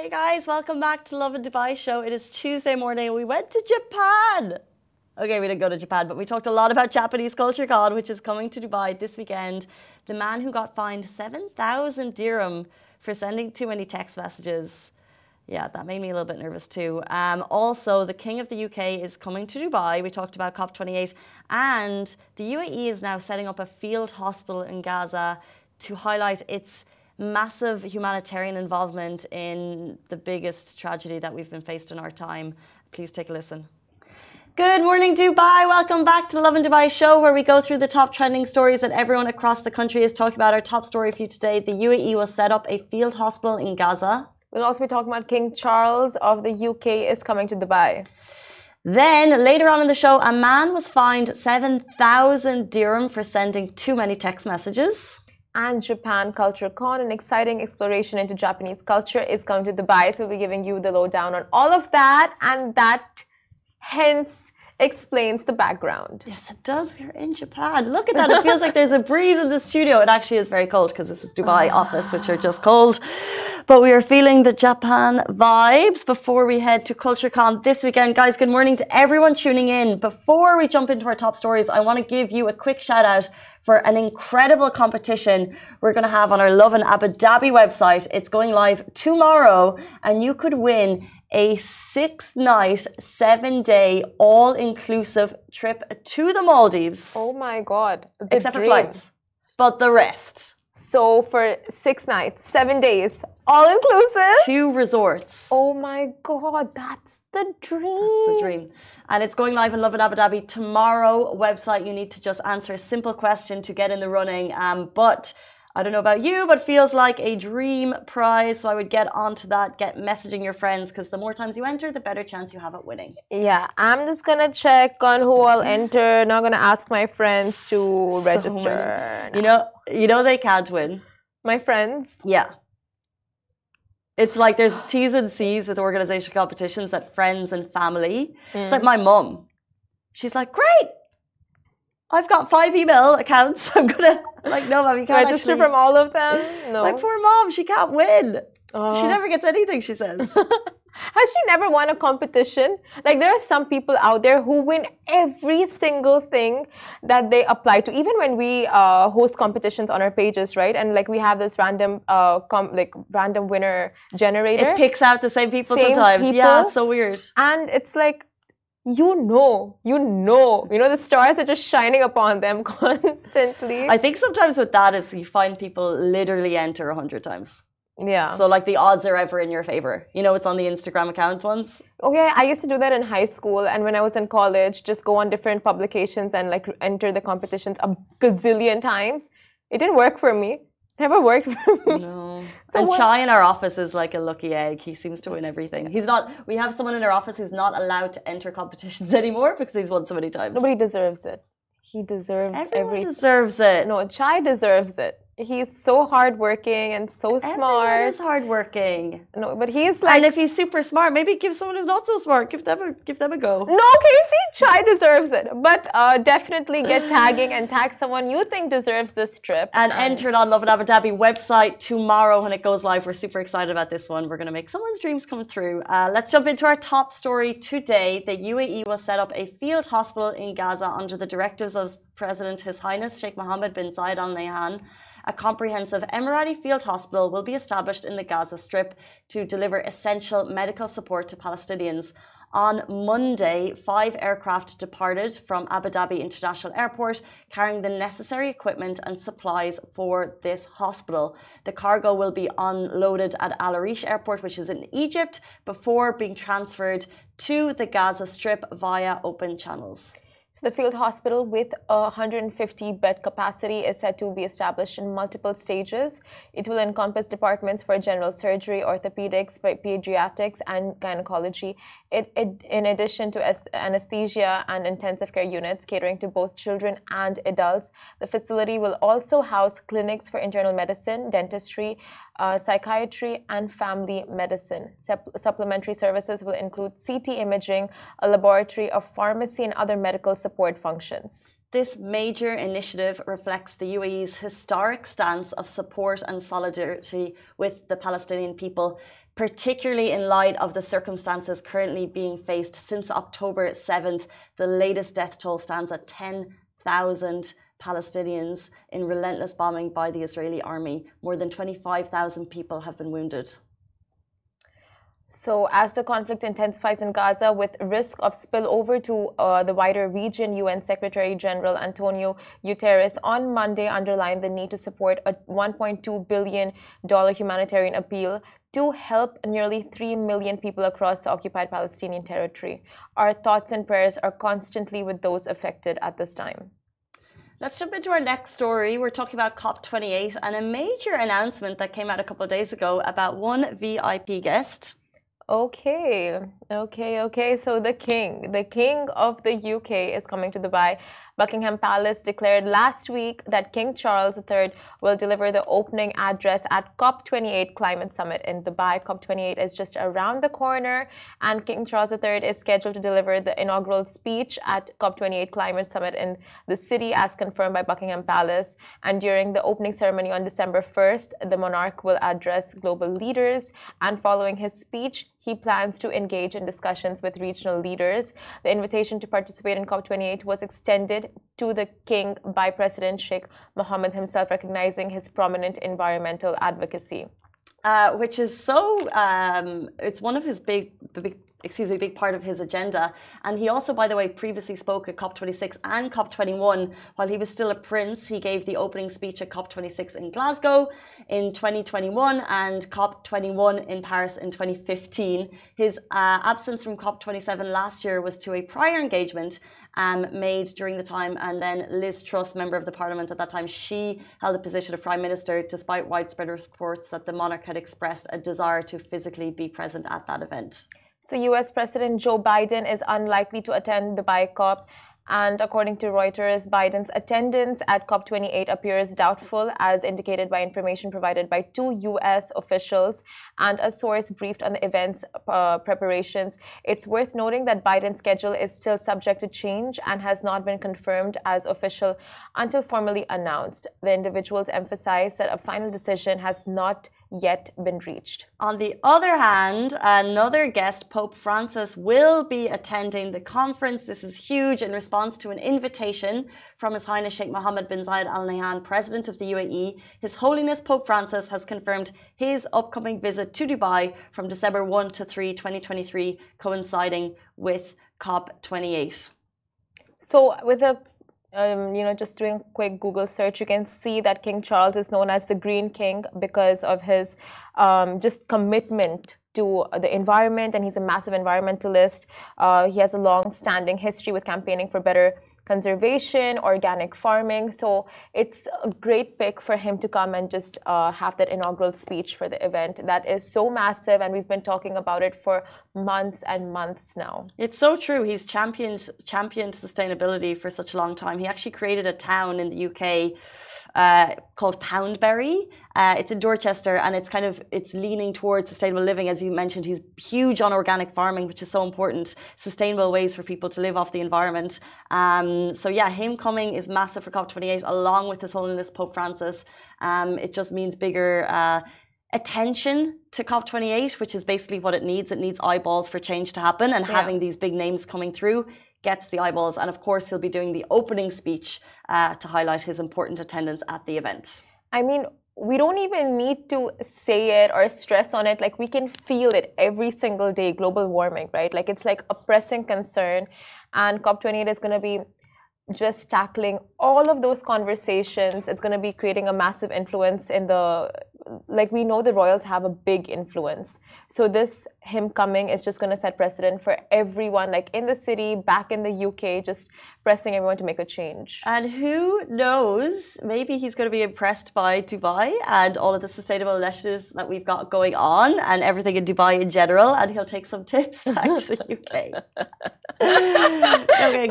Hey guys, welcome back to Lovin Dubai show. It is Tuesday morning. We went to Japan. Okay, we didn't go to Japan, but we talked a lot about Japanese Culture Con, which is coming to Dubai this weekend. The man who got fined 7,000 dirham for sending too many text messages. Yeah, that made me a little bit nervous too. Um, also, the King of the UK is coming to Dubai. We talked about COP28. And the UAE is now setting up a field hospital in Gaza to highlight its massive humanitarian involvement in the biggest tragedy that we've been faced in our time. Please take a listen. Good morning, Dubai. Welcome back to the Lovin Dubai show, where we go through the top trending stories that everyone across the country is talking about. Our top story for you today the UAE will set up a field hospital in Gaza. We'll also be talking about King Charles of the UK is coming to Dubai. Then later on in the show, a man was fined 7,000 dirham for sending too many text messages and Japan Culture Con, an exciting exploration into Japanese culture, is coming to Dubai. So we'll be giving you the lowdown on all of that, and that hence explains the background. Yes, it does. We're in Japan. Look at that. It feels like there's a breeze in the studio. It actually is very cold because this is Dubai ah. office, which are just cold. But we are feeling the Japan vibes before we head to CultureCon this weekend. Guys, good morning to everyone tuning in. Before we jump into our top stories, I want to give you a quick shout out for an incredible competition we're going to have on our Lovin Abu Dhabi website. It's going live tomorrow, and you could win a six night, seven day, all inclusive trip to the Maldives. Oh my God. Except dream. for flights. But the rest. So for six nights, seven days, all inclusive. Two resorts. Oh my God, that's the dream. That's the dream. And it's going live in Lovin Abu Dhabi tomorrow. Website, you need to just answer a simple question to get in the running. Um, but I don't know about you, but feels like a dream prize. So I would get onto that, get messaging your friends, because the more times you enter, the better chance you have at winning. Yeah, I'm just gonna check on who I'll enter. Not gonna ask my friends to register. So you know, you know they can't win. My friends. Yeah. It's like there's T's and C's with organization competitions that friends and family. Mm. It's like mm. my mum. She's like, great. I've got five email accounts. I'm gonna like no, mom, you can't register actually... from all of them. No, my poor mom, she can't win. Oh. She never gets anything. She says. Has she never won a competition? Like there are some people out there who win every single thing that they apply to. Even when we uh, host competitions on our pages, right? And like we have this random, uh, like random winner generator. It picks out the same people same sometimes. People. Yeah, it's so weird. And it's like you know, you know, you know, the stars are just shining upon them constantly. I think sometimes with that is you find people literally enter a hundred times. Yeah. So like the odds are ever in your favor. You know, it's on the Instagram account ones. Okay, I used to do that in high school, and when I was in college, just go on different publications and like enter the competitions a gazillion times. It didn't work for me. Never worked for me. No. So and what? Chai in our office is like a lucky egg. He seems to win everything. He's not. We have someone in our office who's not allowed to enter competitions anymore because he's won so many times. Nobody deserves it. He deserves Everyone every. deserves it. No, Chai deserves it he's so hardworking and so smart. Everyone is hardworking. No, but he's like. And if he's super smart, maybe give someone who's not so smart. Give them a give them a go. No, Casey Chai deserves it, but uh, definitely get tagging and tag someone you think deserves this trip. And, and enter it on Lovin Abu Dhabi website tomorrow when it goes live. We're super excited about this one. We're going to make someone's dreams come through. Uh, let's jump into our top story today. The UAE will set up a field hospital in Gaza under the directives of President His Highness Sheikh Mohammed bin Zayed Al Nahyan a comprehensive Emirati field hospital will be established in the Gaza Strip to deliver essential medical support to Palestinians. On Monday, five aircraft departed from Abu Dhabi International Airport carrying the necessary equipment and supplies for this hospital. The cargo will be unloaded at Al Arish Airport, which is in Egypt, before being transferred to the Gaza Strip via open channels. So the field hospital with a 150 bed capacity is said to be established in multiple stages. It will encompass departments for general surgery, orthopedics, pediatrics, and gynecology. It, it, in addition to anesthesia and intensive care units catering to both children and adults, the facility will also house clinics for internal medicine, dentistry, uh, psychiatry, and family medicine. Supp supplementary services will include CT imaging, a laboratory, a pharmacy, and other medical support functions. This major initiative reflects the UAE's historic stance of support and solidarity with the Palestinian people. particularly in light of the circumstances currently being faced since October 7th. The latest death toll stands at 10,000 Palestinians in relentless bombing by the Israeli army. More than 25,000 people have been wounded. So, as the conflict intensifies in Gaza with risk of spillover to uh, the wider region, UN Secretary General Antonio Guterres on Monday underlined the need to support a $1.2 billion humanitarian appeal to help nearly 3 million people across the occupied Palestinian territory. Our thoughts and prayers are constantly with those affected at this time. Let's jump into our next story. We're talking about COP28 and a major announcement that came out a couple of days ago about one VIP guest Okay, okay, okay. So the king, the king of the UK is coming to Dubai Buckingham Palace declared last week that King Charles III will deliver the opening address at COP28 Climate Summit in Dubai. COP28 is just around the corner, and King Charles III is scheduled to deliver the inaugural speech at COP28 Climate Summit in the city, as confirmed by Buckingham Palace. And during the opening ceremony on December 1st, the monarch will address global leaders. And following his speech, he plans to engage in discussions with regional leaders. The invitation to participate in COP28 was extended to the king by President Sheikh Mohammed himself, recognizing his prominent environmental advocacy. Uh, which is so um, it's one of his big, big excuse me big part of his agenda. And he also by the way previously spoke at cop26 and cop21 while he was still a prince he gave the opening speech at cop26 in glasgow in 2021 and cop21 in paris in 2015 his uh, absence from cop27 last year was to a prior engagement um, made during the time. And then Liz Truss, member of the parliament at that time, she held the position of prime minister despite widespread reports that the monarch had expressed a desire to physically be present at that event. So, US President Joe Biden is unlikely to attend the BICOP and according to Reuters, Biden's attendance at COP28 appears doubtful, as indicated by information provided by two U.S. officials and a source briefed on the event's uh, preparations. It's worth noting that Biden's schedule is still subject to change and has not been confirmed as official until formally announced. The individuals emphasize that a final decision has not yet been reached. On the other hand, another guest, Pope Francis, will be attending the conference. This is huge in response to an invitation from His Highness Sheikh Mohammed bin Zayed Al Nahyan, President of the UAE. His Holiness Pope Francis has confirmed his upcoming visit to Dubai from December 1 to 3, 2023, coinciding with COP28. So, with a um, you know, just doing a quick Google search, you can see that King Charles is known as the Green King because of his um, just commitment to the environment, and he's a massive environmentalist. Uh, he has a long-standing history with campaigning for better conservation, organic farming. So it's a great pick for him to come and just uh, have that inaugural speech for the event. That is so massive, and we've been talking about it for months and months now. It's so true. He's championed championed sustainability for such a long time. He actually created a town in the UK uh, called Poundbury. Uh, it's in Dorchester, and it's kind of it's leaning towards sustainable living, as you mentioned. He's huge on organic farming, which is so important. Sustainable ways for people to live off the environment. Um, so yeah, him coming is massive for COP28, along with His Holiness Pope Francis. Um, it just means bigger. Uh, attention to COP28, which is basically what it needs. It needs eyeballs for change to happen, and yeah. having these big names coming through gets the eyeballs. And of course, he'll be doing the opening speech uh, to highlight his important attendance at the event. I mean, we don't even need to say it or stress on it. Like, we can feel it every single day global warming, right? Like, it's like a pressing concern. And COP28 is going to be just tackling all of those conversations. It's going to be creating a massive influence in the like we know the royals have a big influence. So this him coming is just going to set precedent for everyone like in the city back in the uk just pressing everyone to make a change. And who knows maybe he's going to be impressed by dubai and all of the sustainable initiatives that we've got going on and everything in dubai in general and he'll take some tips back to the uk okay.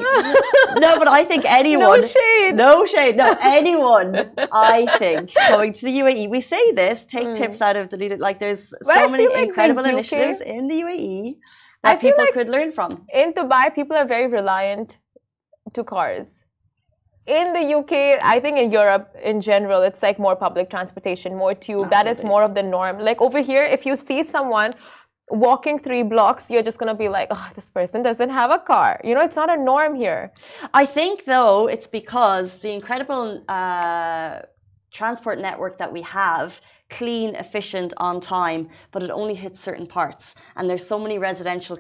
no but i think anyone no shade. No shade no anyone i think coming to the uae we say this, take mm. tips out of the leader. Like there's so many like incredible initiatives in the UAE that people like could learn from. In Dubai, people are very reliant to cars. in the UK, I think in Europe in general, it's like more public transportation, more tube. That is more of the norm. Like over here, if you see someone walking three blocks, you're just gonna be like, oh, this person doesn't have a car. You know, it's not a norm here. I think though it's because the incredible uh, transport network that we have clean, efficient, on time, but it only hits certain parts. And there's so many residential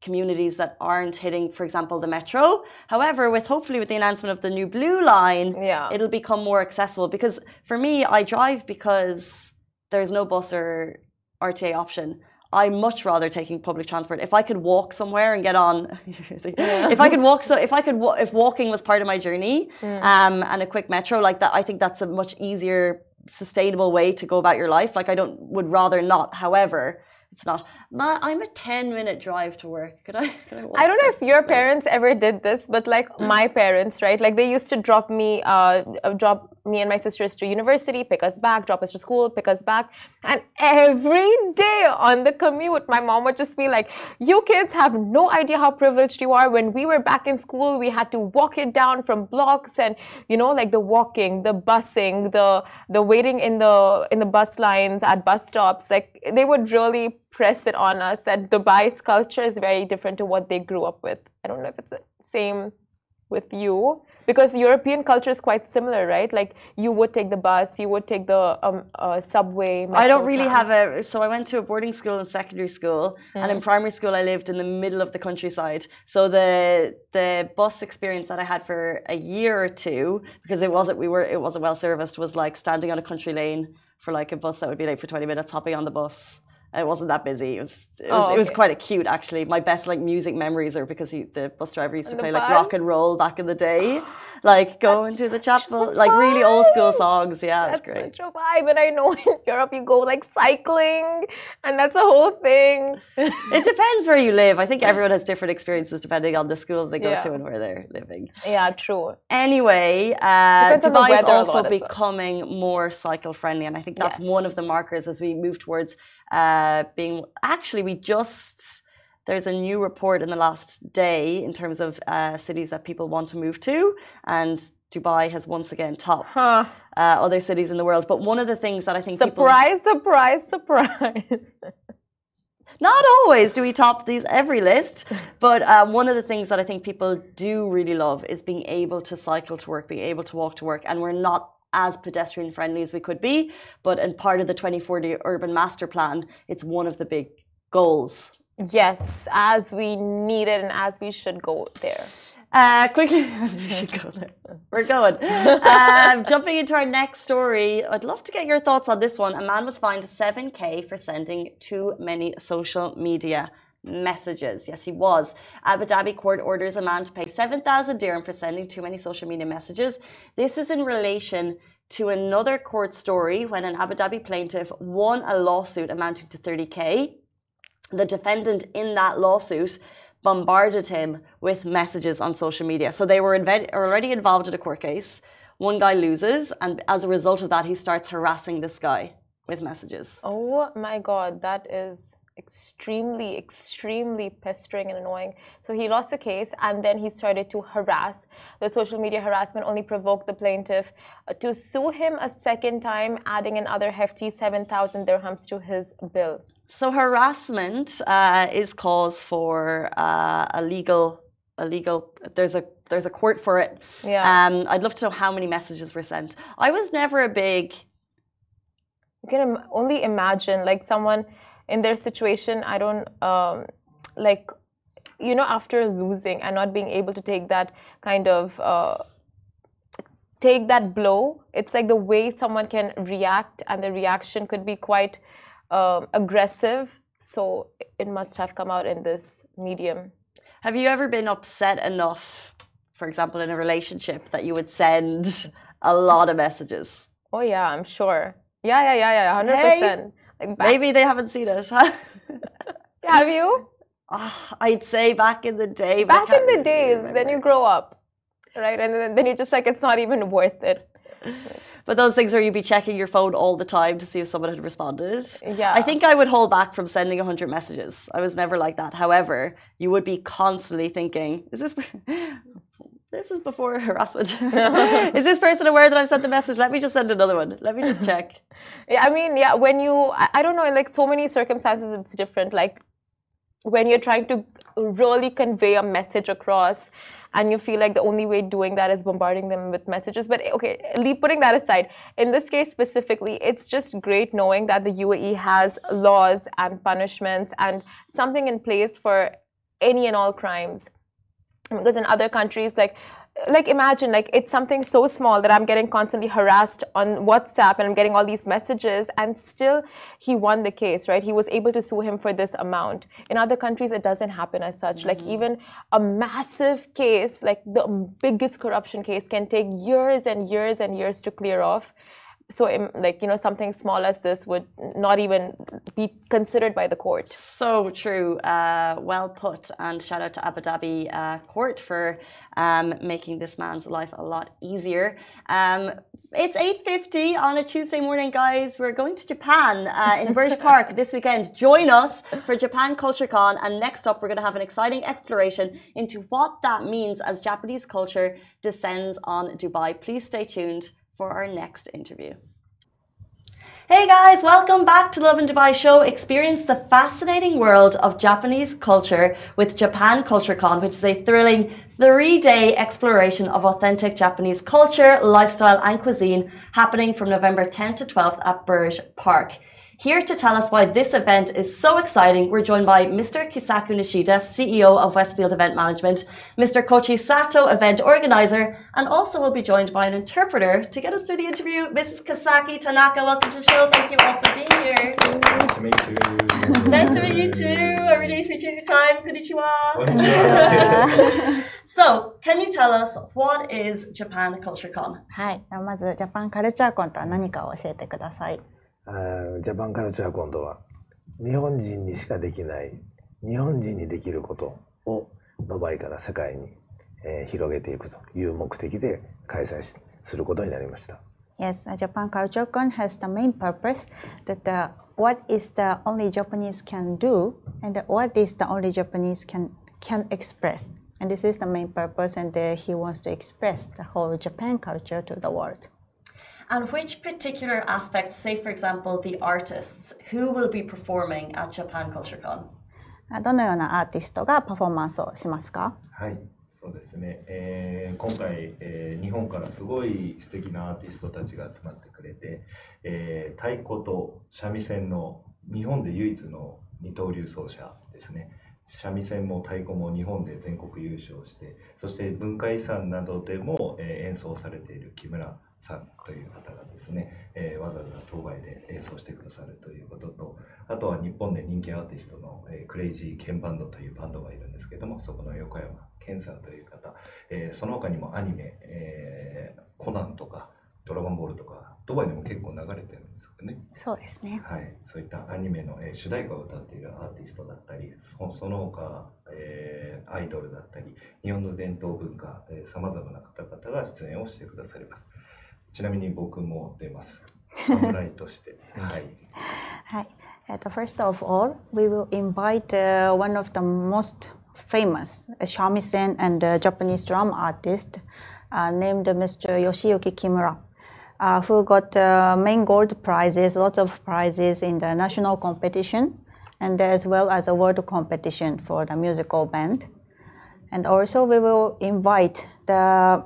communities that aren't hitting, for example, the metro. However, with hopefully with the announcement of the new blue line, yeah. it'll become more accessible. Because for me, I drive because there's no bus or RTA option. I much rather taking public transport. If I could walk somewhere and get on, yeah. if I could walk, so if I could, if walking was part of my journey, mm. um, and a quick metro like that, I think that's a much easier, sustainable way to go about your life. Like I don't would rather not. However, it's not. My, I'm a 10 minute drive to work. Could I? Could I, I don't know if your parents ever did this, but like mm. my parents, right? Like they used to drop me, uh, drop me and my sisters to university, pick us back, drop us to school, pick us back, and every day on the commute, my mom would just be like, "You kids have no idea how privileged you are. When we were back in school, we had to walk it down from blocks, and you know, like the walking, the busing, the the waiting in the in the bus lines at bus stops. Like they would really." Press it on us that Dubai's culture is very different to what they grew up with. I don't know if it's the same with you because European culture is quite similar, right? Like you would take the bus, you would take the um, uh, subway. I don't really have a. So I went to a boarding school in secondary school, mm. and in mm. primary school I lived in the middle of the countryside. So the the bus experience that I had for a year or two, because it wasn't we were it wasn't well serviced, was like standing on a country lane for like a bus that would be late for twenty minutes, hopping on the bus it wasn't that busy. It was it was, oh, okay. it was quite acute actually. My best like music memories are because he, the bus driver used to play like rock and roll back in the day, like going to the chapel, like really old school songs. Yeah, that's it's great. Such a vibe, and I know in Europe you go like cycling, and that's a whole thing. it depends where you live. I think everyone has different experiences depending on the school they go yeah. to and where they're living. Yeah, true. Anyway, uh, Dubai is also becoming well. more cycle friendly, and I think that's yes. one of the markers as we move towards uh, being actually we just there's a new report in the last day in terms of uh, cities that people want to move to, and Dubai has once again topped huh. uh, other cities in the world. But one of the things that I think surprise, people... surprise, surprise. Not always do we top these every list, but uh, one of the things that I think people do really love is being able to cycle to work, being able to walk to work, and we're not as pedestrian friendly as we could be. But in part of the 2040 Urban Master Plan, it's one of the big goals. Yes, as we need it and as we should go there. Uh, quickly, we should go there. We're going. Um, jumping into our next story, I'd love to get your thoughts on this one. A man was fined 7k for sending too many social media messages. Yes, he was. Abu Dhabi court orders a man to pay 7,000 dirham for sending too many social media messages. This is in relation to another court story when an Abu Dhabi plaintiff won a lawsuit amounting to 30k. The defendant in that lawsuit bombarded him with messages on social media. So they were already involved in a court case. One guy loses, and as a result of that, he starts harassing this guy with messages. Oh my god, that is extremely, extremely pestering and annoying. So he lost the case and then he started to harass. The social media harassment only provoked the plaintiff uh, to sue him a second time, adding another hefty 7,000 dirhams to his bill. So harassment uh, is cause for uh, a legal, a legal. There's a there's a court for it. Yeah. Um, I'd love to know how many messages were sent. I was never a big. You can only imagine, like someone in their situation i don't um, like you know after losing and not being able to take that kind of uh, take that blow it's like the way someone can react and the reaction could be quite um, aggressive. So it must have come out in this medium. Have you ever been upset enough for example in a relationship that you would send a lot of messages? Oh yeah i'm sure. Yeah yeah yeah yeah 100% hey. Like Maybe they haven't seen it. Have you? Oh, I'd say back in the day. Back in the days, remember. then you grow up, right? And then, then you're just like, it's not even worth it. But those things where you'd be checking your phone all the time to see if someone had responded. Yeah. I think I would hold back from sending 100 messages. I was never like that. However, you would be constantly thinking, is this this is before harassment. is this person aware that I've sent the message? Let me just send another one. Let me just check. yeah, I mean, yeah, when you, I, I don't know, like so many circumstances, it's different. Like when you're trying to really convey a message across and you feel like the only way doing that is bombarding them with messages. But okay, leave putting that aside, in this case specifically, it's just great knowing that the UAE has laws and punishments and something in place for any and all crimes. Because in other countries, like like imagine like it's something so small that i'm getting constantly harassed on whatsapp and i'm getting all these messages and still he won the case right? He was able to sue him for this amount. In other countries it doesn't happen as such. Mm-hmm. like even a massive case like the biggest corruption case can take years and years and years to clear off so like you know something small as this would not even be considered by the court. So true. Uh, well put and shout out to abu dhabi uh, court for um, making this man's life a lot easier. Um, it's 8.50 on a tuesday morning guys. We're going to japan uh, in burj park this weekend. Join us for japan culture con and next up we're going to have an exciting exploration into what that means as japanese culture descends on dubai. Please stay tuned for our next interview. Hey guys, welcome back to Lovin Dubai Show. Experience the fascinating world of Japanese culture with Japan Culture Con, which is a thrilling three day exploration of authentic Japanese culture, lifestyle, and cuisine happening from November 10th to 12th at Burj Park. Here to tell us why this event is so exciting, we're joined by Mr. Keisaku Nishida, CEO of Westfield Event Management, Mr. Koichi Sato, event organizer, and also we'll be joined by an interpreter to get us through the interview, Mrs. Kasaki Tanaka. Welcome to the show. Thank you all for being here. Nice to meet you. nice to meet you too. I really appreciate your time. Konnichiwa. Konnichiwa. so, can you tell us what is Japan Culture Con? Hi, はい、まずジャパンカルチャーコンとは何かを教えてください。ジャパンカルチャーコントは日本人にしかできない日本人にできることをドバイから世界に、えー、広げていくという目的で開催することになりました。Yes, Japan Culture Con has the main purpose that the, what is the only Japanese can do and what is the only Japanese can can express. And this is the main purpose, and uh, he wants to express the whole Japan culture to the world. And which particular aspect, say for example, the artists, who will be performing at Japan Culture Con? どのようなアーティストがパフォーマンスをしますか？はい、そうですね。えー、今回、えー、日本からすごい素敵なアーティストたちが集まってくれて、えー、太鼓と三味線の日本で唯一の二刀流奏者ですね。三味線も太鼓も日本で全国優勝して、そして文化遺産などでも、えー、演奏されている木村さんという方がですね、えー、わざわざ当該で演奏してくださるということと、あとは日本で人気アーティストの、えー、クレイジーケンバンドというバンドがいるんですけども、そこの横山健さんという方、えー、その他にもアニメ、えー、コナンとか、ドラゴンボールとか、ドバイでも結構流れてるんですよね。そうですね。はい。そういったアニメの、えー、主題歌を歌っているアーティストだったり、そその他、えー、アイドルだったり、日本の伝統文化、えー、様々な方々が出演をしてくださります。ちなみに僕も出ます。侍として。はい。はい。Uh, first of all, we will invite uh, one of the most famous uh, shamisen and uh, Japanese drum artist uh, named Mr. Yoshiyuki Kimura, uh, who got uh, main gold prizes, lots of prizes in the national competition, and as well as a world competition for the musical band. And also, we will invite the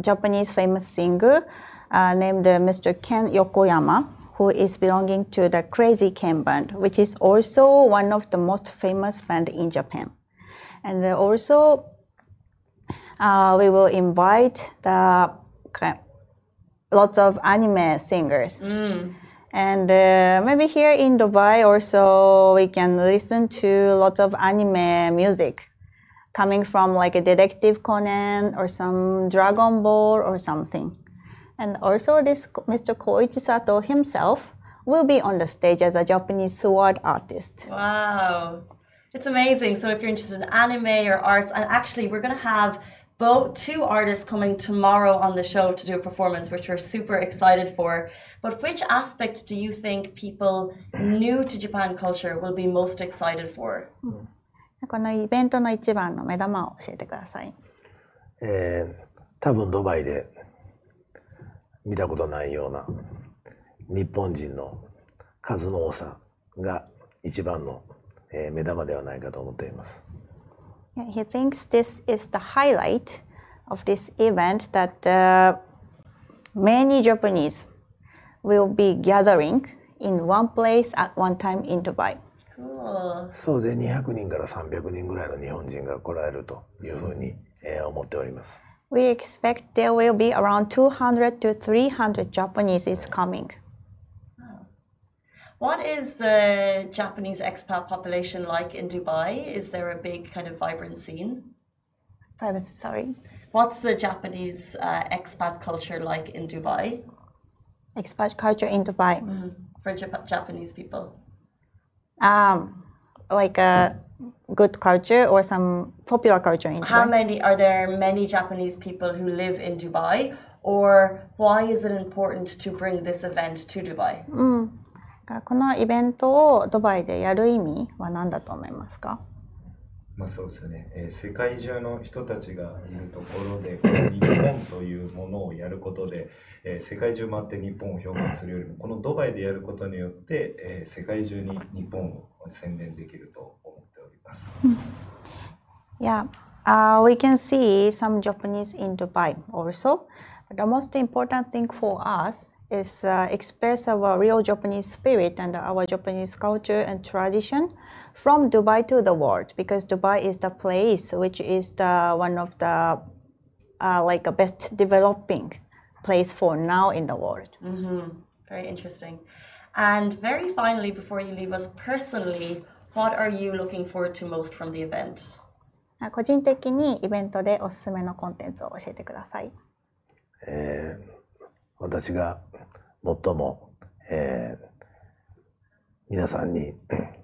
Japanese famous singer uh, named uh, Mr. Ken Yokoyama, who is belonging to the Crazy Ken band, which is also one of the most famous band in Japan. And also, uh, we will invite the lots of anime singers. Mm. And uh, maybe here in Dubai also we can listen to lots of anime music coming from like a Detective Conan or some Dragon Ball or something. And also this Mr. Koichi Sato himself will be on the stage as a Japanese sword artist. Wow. It's amazing. So if you're interested in anime or arts, and actually we're going to have both two artists coming tomorrow on the show to do a performance, which we're super excited for. But which aspect do you think people new to Japan culture will be most excited for? このイベントの一番の目玉を教えてください。 えー多分ドバイで 見たことないような日本人の数の多さが一番のえー目玉ではないかと思っています。Yeah, he thinks this is the highlight of this event that uh, many Japanese will be gathering in one place at one time in Dubai. そうで200人から300人ぐらいの日本人が来られるというふうに、えー思っております。We expect there will be around 200 to 300 Japanese is coming. What is the Japanese expat population like in Dubai? Is there a big kind of vibrant scene? Privacy, sorry. What's the Japanese uh, expat culture like in Dubai Expat culture in Dubai. for Jap- Japanese people? Um, like a good culture or some popular culture in How Dubai. many are there many Japanese people who live in Dubai? Or why is it important to bring this event to Dubai? このイベントをドバイでやる意味は何だと思いますか まあそうですね、えー世界中の人たちがいるところで日本というものをやることで、えー世界中回って日本を表現するよりもこのドバイでやることによって、えー世界中に日本を宣伝できると思っております。Yeah, uh, we can see some Japanese in Dubai also. But the most important thing for us is uh, express our real Japanese spirit and our Japanese culture and tradition from Dubai to the world because Dubai is the place which is the one of the uh, like a best developing place for now in the world. Very interesting. And very finally, before you leave us personally, what are you looking forward to most from the event? あ個人的にイベントでおすすめのコンテンツを教えてください。えー私が 最も、えー皆さんに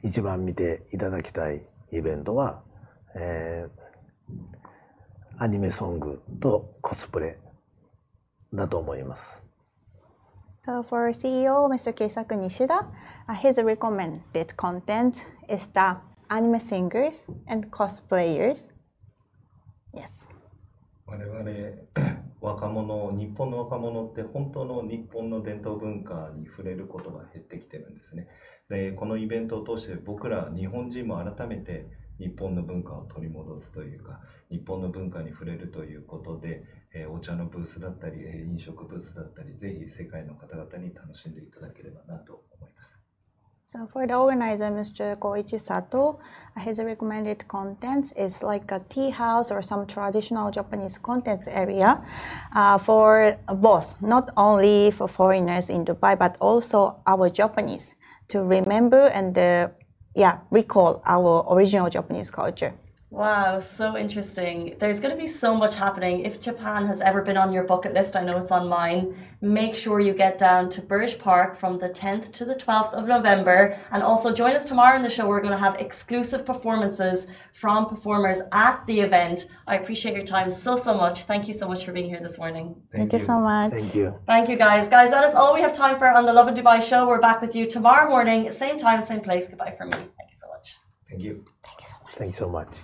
一番見ていただきたいイベントは、えーアニメソングとコスプレだと思います。So for CEO Mr. Keisaku Nishida, uh, his recommended content is the anime singers and cosplayers. Yes. 我々若者日本の若者って本当の日本の伝統文化に触れることが減ってきてるんですね。でこのイベントを通して僕ら日本人も改めて日本の文化を取り戻すというか日本の文化に触れるということで、えーお茶のブースだったりえー飲食ブースだったりぜひ世界の方々に楽しんでいただければなと思います。So for the organizer, Mr. Koichi Sato, his recommended contents is like a tea house or some traditional Japanese contents area uh, for both, not only for foreigners in Dubai, but also our Japanese to remember and uh, yeah, recall our original Japanese culture. Wow, so interesting. There's going to be so much happening. If Japan has ever been on your bucket list, I know it's on mine. Make sure you get down to Burj Park from the 10th to the 12th of November. And also join us tomorrow in the show. We're going to have exclusive performances from performers at the event. I appreciate your time so, so much. Thank you so much for being here this morning. Thank, you so much. Thank you. Thank you, guys. Guys, that is all we have time for on the Lovin Dubai show. We're back with you tomorrow morning, same time, same place. Goodbye from me. Thank you so much. Thank you Thank you so much.